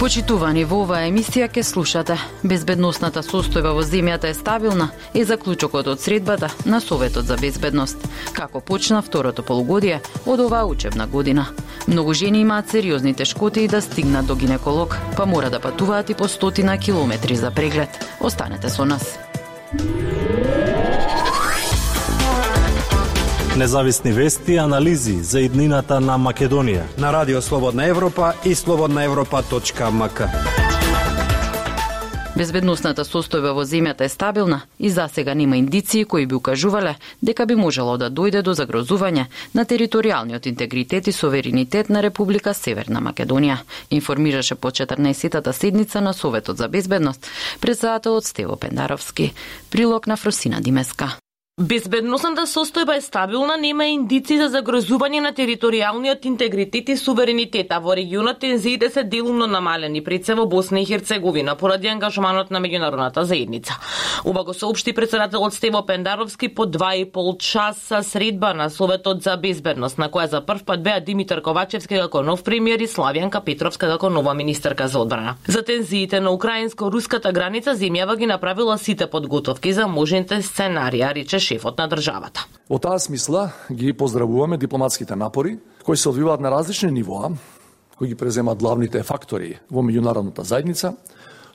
Почитувани во оваа емисија ке слушате. Безбедносната состојба во земјата е стабилна и заклучокот од средбата на Советот за безбедност. Како почна второто полугодие од оваа учебна година. Многу жени имаат сериозни тешкоти и да стигнат до гинеколог, па мора да патуваат и по стотина километри за преглед. Останете со нас. Независни вести и анализи за иднината на Македонија. На Радио Слободна Европа и слободнаевропа.мк. Безбедносната состојба во земјата е стабилна и за сега нема индиции кои би укажувале дека би можело да дојде до загрозување на територијалниот интегритет и суверенитет на Република Северна Македонија, информираше по 14-тата седница на Советот за безбедност председателот Стево Пендаровски. Прилог на Фросина Димеска. Безбедносната состојба е стабилна, нема индици за загрозување на територијалниот интегритет и суверенитета во регионот тензиите се делумно намалени пред се во Босна и Херцеговина поради ангажманот на меѓународната заедница. Ова го соопшти председателот Стево Пендаровски по два и пол часа средба на Советот за безбедност, на која за прв пат беа Димитар Ковачевски како нов премиер и Славјанка Петровска како нова министерка за одбрана. За тензиите на украинско-руската граница земјава ги направила сите подготовки за можните сценарија, рече шефот на државата. Во таа смисла ги поздравуваме дипломатските напори кои се одвиваат на различни нивоа, кои ги преземаат главните фактори во меѓународната заедница,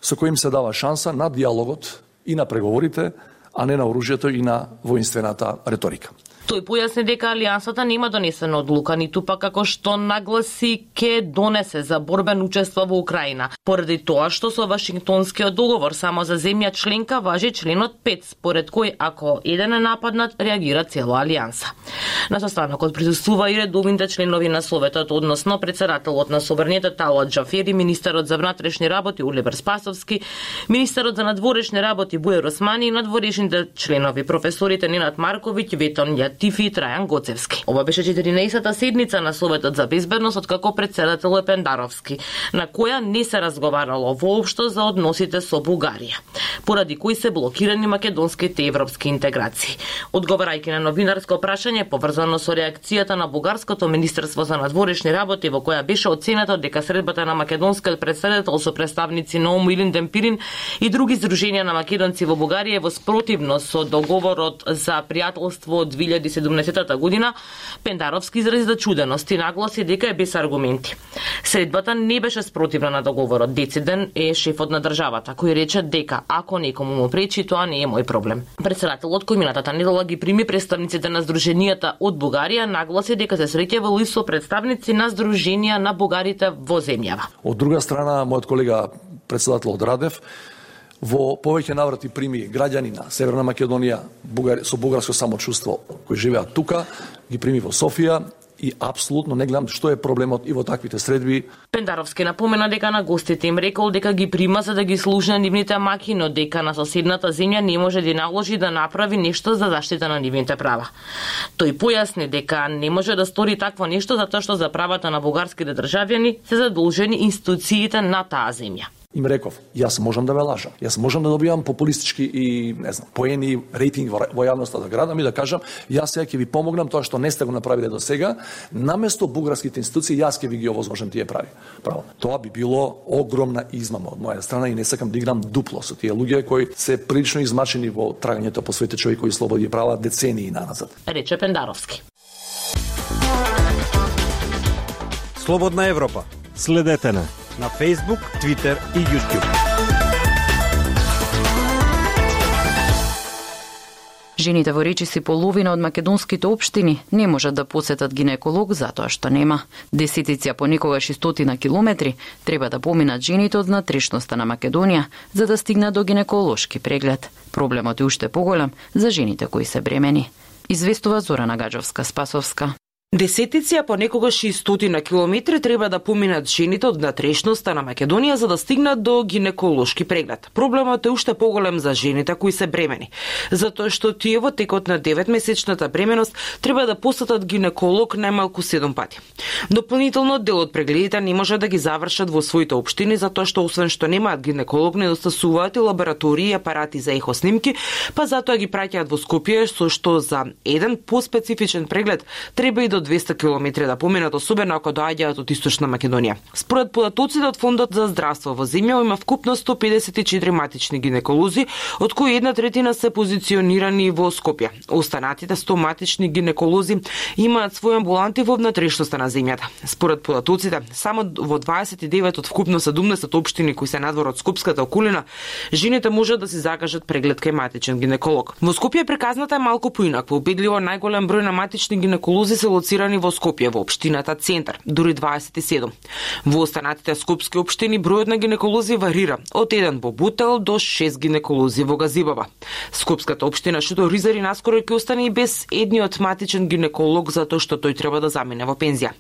со кои им се дава шанса на диалогот и на преговорите, а не на оружјето и на воинствената реторика. Тој појасни дека Алијансата нема донесена одлука, ниту па како што нагласи ке донесе за борбен учество во Украина. Поради тоа што со Вашингтонскиот договор само за земја членка важи членот 5, според кој ако еден е нападнат, реагира цела Алијанса. На состанокот присуствува и редовните членови на Советот, односно председателот на Собранието Тала Джафери, министерот за внатрешни работи Улибер Спасовски, министерот за надворешни работи Буер Османи и надворешните членови професорите Нинат Марковиќ, Ветон Тифи и Трајан Гоцевски. Ова беше 14-та седница на Советот за безбедност од како председател е Пендаровски, на која не се разговарало воопшто за односите со Бугарија, поради кои се блокирани македонските европски интеграции. Одговарајќи на новинарско прашање поврзано со реакцијата на бугарското министерство за надворешни работи во која беше оценето дека средбата на македонскиот председател со представници на ОМУ Илин Демпирин и други здруженија на македонци во Бугарија во спротивност со договорот за пријателство од 2000. 2017 година, Пендаровски изрази зачуденост и нагласи дека е без аргументи. Средбата не беше спротивна на договорот. Дециден е шефот на државата, кој рече дека ако некому му пречи, тоа не е мој проблем. Председателот кој минатата недела ги прими представниците на здруженијата од Бугарија, нагласи дека се среќавал и со представници на здруженија на бугарите во земјава. Од друга страна, мојот колега председателот Радев во повеќе наврати прими граѓани на Северна Македонија бугар, со бугарско самочувство кои живеат тука, ги прими во Софија и апсолутно не гледам што е проблемот и во таквите средби. Пендаровски напомена дека на гостите им рекол дека ги прима за да ги служи на нивните маки, но дека на соседната земја не може да наложи да направи нешто за заштита на нивните права. Тој појасни дека не може да стори такво нешто затоа што за правата на бугарските државјани се задолжени институциите на таа земја им реков, јас можам да ве лажам, јас можам да добивам популистички и, не знам, поени, рейтинг во, во јавноста да градам и да кажам, јас сега ќе ви помогнам тоа што не сте го направиле до сега, наместо бугарските институции, јас ќе ви ги овозможам тие прави. Право. Тоа би било огромна измама од моја страна и не сакам да играм дупло со тие луѓе кои се прилично измачени во трагањето по своите човекови слободи и права децении назад. Рече Пендаровски. Слободна Европа. Следете на на Facebook, Twitter и YouTube. Жените во речиси половина од македонските општини не можат да посетат гинеколог затоа што нема. Десетиција понекогаш и стотина километри треба да поминат жените од внатрешноста на Македонија за да стигнат до гинеколошки преглед. Проблемот е уште поголем за жените кои се бремени. Известува Зорана Гаджовска Спасовска. Десетици, а понекогаш и стотина километри треба да поминат жените од натрешноста на Македонија за да стигнат до гинеколошки преглед. Проблемот е уште поголем за жените кои се бремени, затоа што тие во текот на 9-месечната бременост треба да посетат гинеколог најмалку 7 пати. Дополнително дел од прегледите не може да ги завршат во своите општини затоа што освен што немаат гинеколог недостасуваат и лаборатории и апарати за ехоснимки, па затоа ги праќаат во Скопје со што за еден поспецифичен преглед треба и до 200 км да поминат, особено ако доаѓаат од Источна Македонија. Според податоците од Фондот за здравство во земја има вкупно 154 матични гинеколози, од кои една третина се позиционирани во Скопје. Останатите 100 матични гинеколози имаат своји амбуланти во внатрешноста на земјата. Според податоците, само во 29 од вкупно 70 општини кои се надвор од Скопската околина, жените можат да си закажат преглед кај матичен гинеколог. Во Скопје приказната е малку поинаква. Убедливо најголем број на матични гинеколози се лоцирани во Скопје, во општината Центар, дури 27. Во останатите скопски општини бројот на гинеколози варира од еден во Бутел до 6 гинеколози во Газибава. Скопската општина што Ризари наскоро ќе остане и без едниот матичен гинеколог затоа што тој треба да замине во пензија.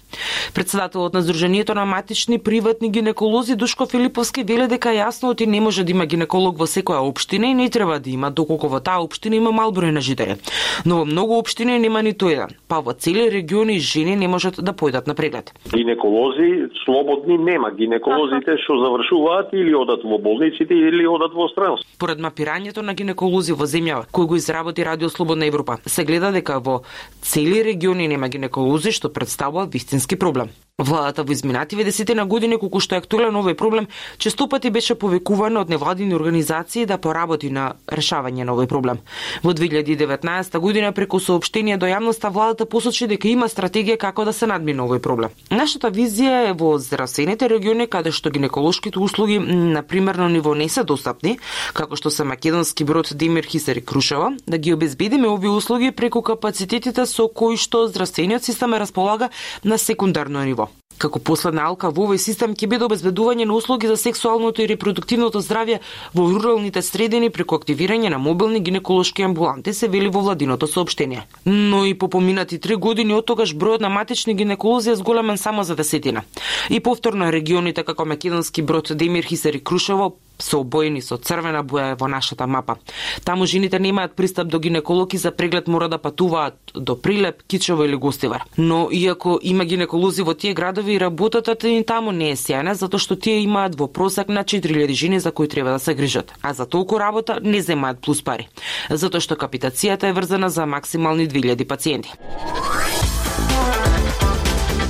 Председателот на Сдруженијето на матични приватни гинеколози Душко Филиповски веле дека јасно оти не може да има гинеколог во секоја општина и не треба да има доколку во таа општина има мал број на жители. Но во многу општини нема ниту еден, па во цели регион региони жени не можат да појдат на преглед. Гинеколози слободни нема. Гинеколозите што завршуваат или одат во болниците или одат во странство. Поред мапирањето на гинеколози во земјава, кој го изработи Радио Слободна Европа, се гледа дека во цели региони нема гинеколози што представува вистински проблем. Владата во изминативе десетина години колку што е актуелен овој проблем, често пати беше повекувана од невладини организации да поработи на решавање на овој проблем. Во 2019 година преку соопштение до јавноста владата посочи дека има стратегија како да се надмине овој проблем. Нашата визија е во здравствените региони каде што гинеколошките услуги на примерно ниво не се достапни, како што се македонски брод Демир Хисер и Крушева, да ги обезбедиме овие услуги преку капацитетите со кои што здравствениот систем располага на секундарно ниво. Како последна алка во овој систем ќе биде обезбедување на услуги за сексуалното и репродуктивното здравје во руралните средини преку активирање на мобилни гинеколошки амбуланти, се вели во владиното соопштение. Но и по поминати три години од тогаш бројот на матични гинеколози е зголемен само за десетина. И повторно регионите како Македонски брод Демир Хисер и Крушево се обоени со црвена боја во нашата мапа. Таму жените немаат пристап до гинеколог и за преглед мора да патуваат до Прилеп, Кичево или Гостивар. Но иако има гинеколози во тие градови, работата ни таму не е сјајна затоа што тие имаат во просек на 4000 жени за кои треба да се грижат, а за толку работа не земаат плюс пари, затоа што капитацијата е врзана за максимални 2000 пациенти.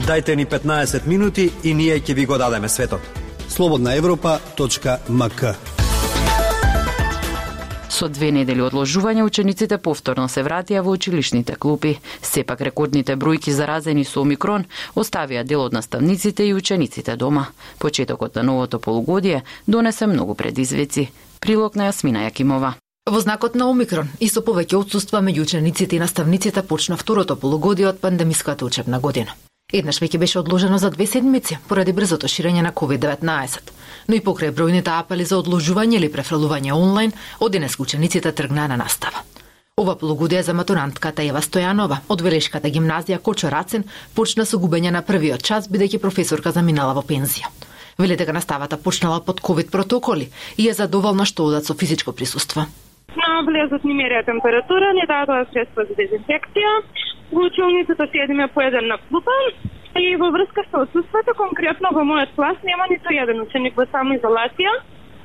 Дайте ни 15 минути и ние ќе ви го дадеме светот. Слободна Европа.мк Со две недели одложување учениците повторно се вратија во училишните клупи. Сепак рекордните бројки заразени со омикрон оставија дел од наставниците и учениците дома. Почетокот на новото полугодие донесе многу предизвици. Прилог на Јасмина Јакимова. Во знакот на Омикрон и со повеќе отсуства меѓу учениците и наставниците почна второто полугодие од пандемиската учебна година. Еднаш веќе беше одложено за две седмици поради брзото ширење на COVID-19. Но и покрај бројните апели за одложување или префрлување онлайн, од денес учениците тргнаа на настава. Ова полугодие за матурантката Ева Стојанова од Велешката гимназија Кочо Рацин почна со губење на првиот час бидејќи професорка заминала во пензија. Веле дека наставата почнала под ковид протоколи и е задоволна што одат со физичко присуство. На влезот ни мерија температура, ни дадоа средства за дезинфекција, во училницата седиме по еден на клупа и во врска со отсутството, конкретно во мојот клас нема ниту еден ученик во самоизолација,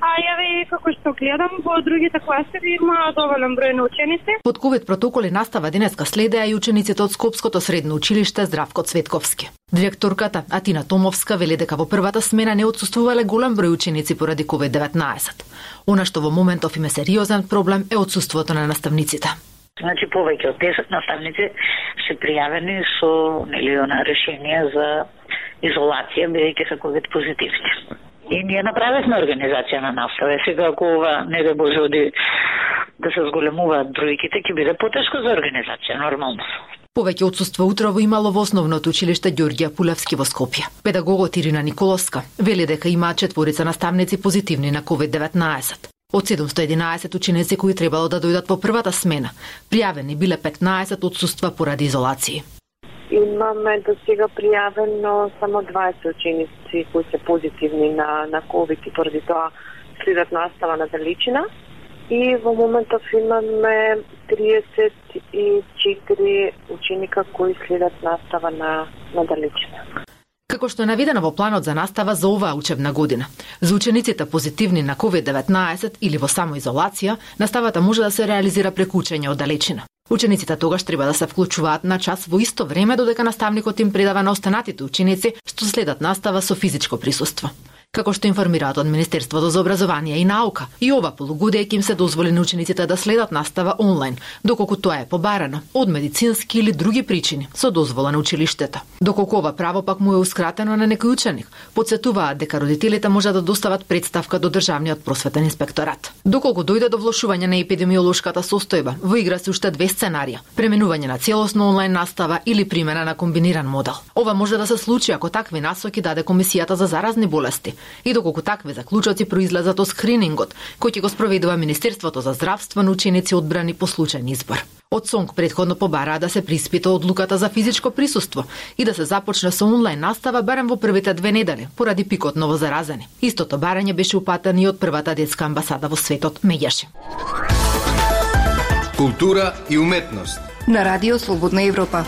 а јаве како што гледам во другите класи има доволен број на ученици. Под ковид протоколи настава денеска следеа и учениците од Скопското средно училиште Здравко Цветковски. Директорката Атина Томовска вели дека во првата смена не отсуствувале голем број ученици поради COVID-19. Она што во моментов име сериозен проблем е отсуството на наставниците. Значи повеќе од 10 наставници се пријавени со нели она решение за изолација бидејќи се ковид позитивни. И ние направивме организација на настава. Сега ако ова не да Боже оди да се зголемуваат бројките, ќе биде потешко за организација, нормално. Повеќе отсутство утрово имало во основното училиште Ѓорѓија Пулевски во Скопје. Педагогот Ирина Николовска вели дека имаат четворица наставници позитивни на COVID-19. Од 711 ученици кои требало да дојдат во првата смена, пријавени биле 15 одсуства поради изолации. Имаме до сега пријавено само 20 ученици кои се позитивни на, на COVID и поради тоа следат настава на далечина. И во моментов имаме 34 ученика кои следат настава на, на далечина. Како што е наведено во планот за настава за оваа учебна година, за учениците позитивни на COVID-19 или во самоизолација, наставата може да се реализира преку учење од далечина. Учениците тогаш треба да се вклучуваат на час во исто време додека наставникот им предава на останатите ученици што следат настава со физичко присуство. Како што информираат од Министерството за образование и наука, и ова полугодие ќе им се дозволи на учениците да следат настава онлайн, доколку тоа е побарано од медицински или други причини со дозвола на училиштето. Доколку ова право пак му е ускратено на некој ученик, подсетуваат дека родителите може да достават представка до државниот просветен инспекторат. Доколку дојде до влошување на епидемиолошката состојба, во игра се уште две сценарија: преминување на целосно онлайн настава или примена на комбиниран модел. Ова може да се случи ако такви насоки даде Комисијата за заразни болести, и доколку такви заклучоци произлезат од скринингот, кој ќе го спроведува Министерството за здравство на ученици одбрани по случајен избор. Од СОНК предходно побараа да се приспита одлуката за физичко присуство и да се започне со онлайн настава барем во првите две недели, поради пикот новозаразени. Истото барање беше упатено и од првата детска амбасада во светот Меѓаше. Култура и уметност на Радио Слободна Европа.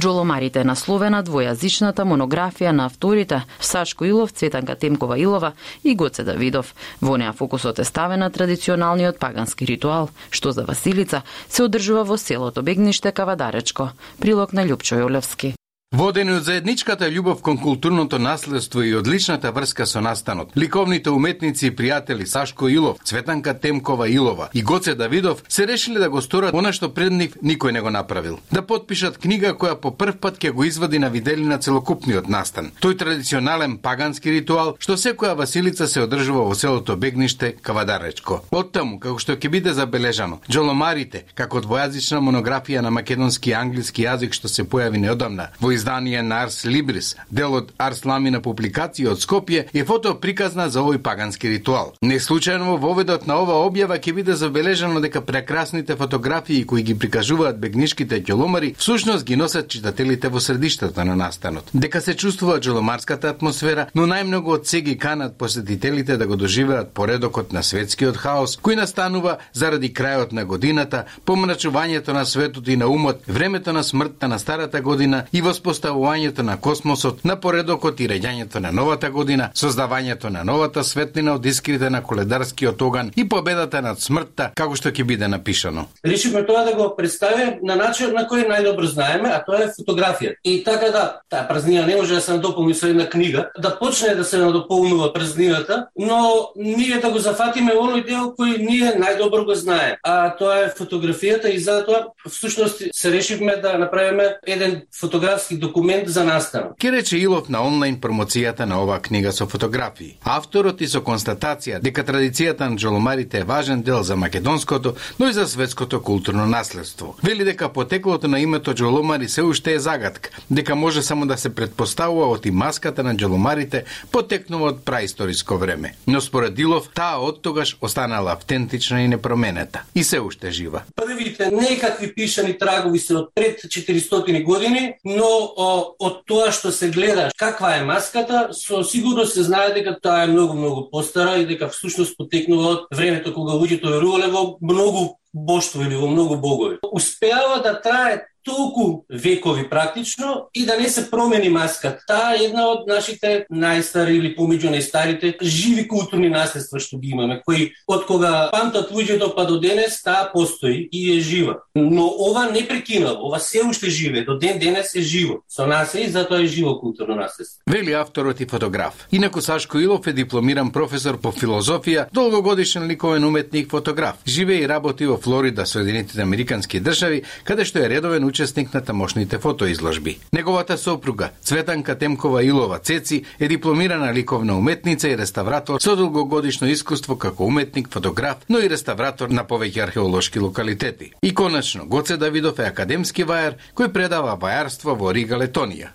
Джоломарите насловена двојазичната монографија на авторите Сашко Илов, Цветанка Темкова Илова и Гоце Давидов. Во неа фокусот е ставен на традиционалниот пагански ритуал, што за Василица се одржува во селото Бегниште Кавадаречко. Прилог на Лјупчо Јолевски. Водени од заедничката љубов кон културното наследство и одличната врска со настанот, ликовните уметници и пријатели Сашко Илов, Цветанка Темкова Илова и Гоце Давидов се решили да го сторат она што пред нив никој не го направил. Да подпишат книга која по прв пат ќе го извади на виделина целокупниот настан. Тој традиционален пагански ритуал што секоја Василица се одржува во селото Бегниште, Кавадаречко. Од таму, како што ќе биде забележано, Джоломарите, како двојазична монографија на македонски и англиски јазик што се појави неодамна во издание на Арс Либрис, дел од Арс Ламина публикација од Скопје, е фото приказна за овој пагански ритуал. Неслучајно во воведот на ова објава ќе биде забележано дека прекрасните фотографии кои ги прикажуваат бегнишките ѓоломари всушност ги носат читателите во средиштата на настанот. Дека се чувствува ѓоломарската атмосфера, но најмногу од сеги канат посетителите да го доживеат поредокот на светскиот хаос кој настанува заради крајот на годината, помрачувањето на светот и на умот, времето на смртта на старата година и во воспоставувањето на космосот, на поредокот и реѓањето на новата година, создавањето на новата светлина од искрите на коледарскиот оган и победата над смртта, како што ќе биде напишано. Решивме тоа да го представиме на начин на кој најдобро знаеме, а тоа е фотографија. И така да, таа празнина не може да се надополни со една книга, да почне да се надополнува празнината, но ние да го зафатиме оној дел кој ние најдобро го знаеме, а тоа е фотографијата и затоа всушност се решивме да направиме еден фотографски документ за настава. Ке рече Илов на онлайн промоцијата на оваа книга со фотографии. Авторот и со констатација дека традицијата на джоломарите е важен дел за македонското, но и за светското културно наследство. Вели дека потеклото на името джоломари се уште е загадка, дека може само да се предпоставува од и маската на джоломарите потекнува од праисториско време. Но според Илов, таа од тогаш останала автентична и непроменета и се уште жива. Првите некакви пишани трагови се од пред 400 години, но о, од тоа што се гледа каква е маската, со сигурност се знае дека таа е многу многу постара и дека всушност потекнува од времето кога луѓето верувале во многу боштво или во многу богови. Успеава да трае толку векови практично и да не се промени маската. Таа е една од нашите најстари или помеѓу најстарите живи културни наследства што ги имаме, кои од кога памтат луѓето па до денес таа постои и е жива. Но ова не прекинува, ова се уште живе, до ден денес е живо. Со нас е и затоа е живо културно наследство. Вели авторот и фотограф. Инаку Сашко Илов е дипломиран професор по филозофија, долгогодишен ликовен уметник фотограф. Живе и работи во Флорида, Соединетите Американски држави, каде што е редовен учесник на тамошните фотоизложби. Неговата сопруга, Цветанка Темкова Илова Цеци, е дипломирана ликовна уметница и реставратор со долгогодишно искуство како уметник, фотограф, но и реставратор на повеќе археолошки локалитети. И конечно, Гоце Давидов е академски вајар кој предава вајарство во Рига, Летонија.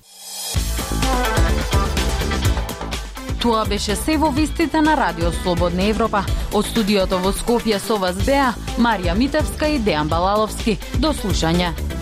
Тоа беше се во вистите на Радио Слободна Европа. Од студиото во Скопје со вас беа Марија Митевска и Дејан Балаловски. До слушање.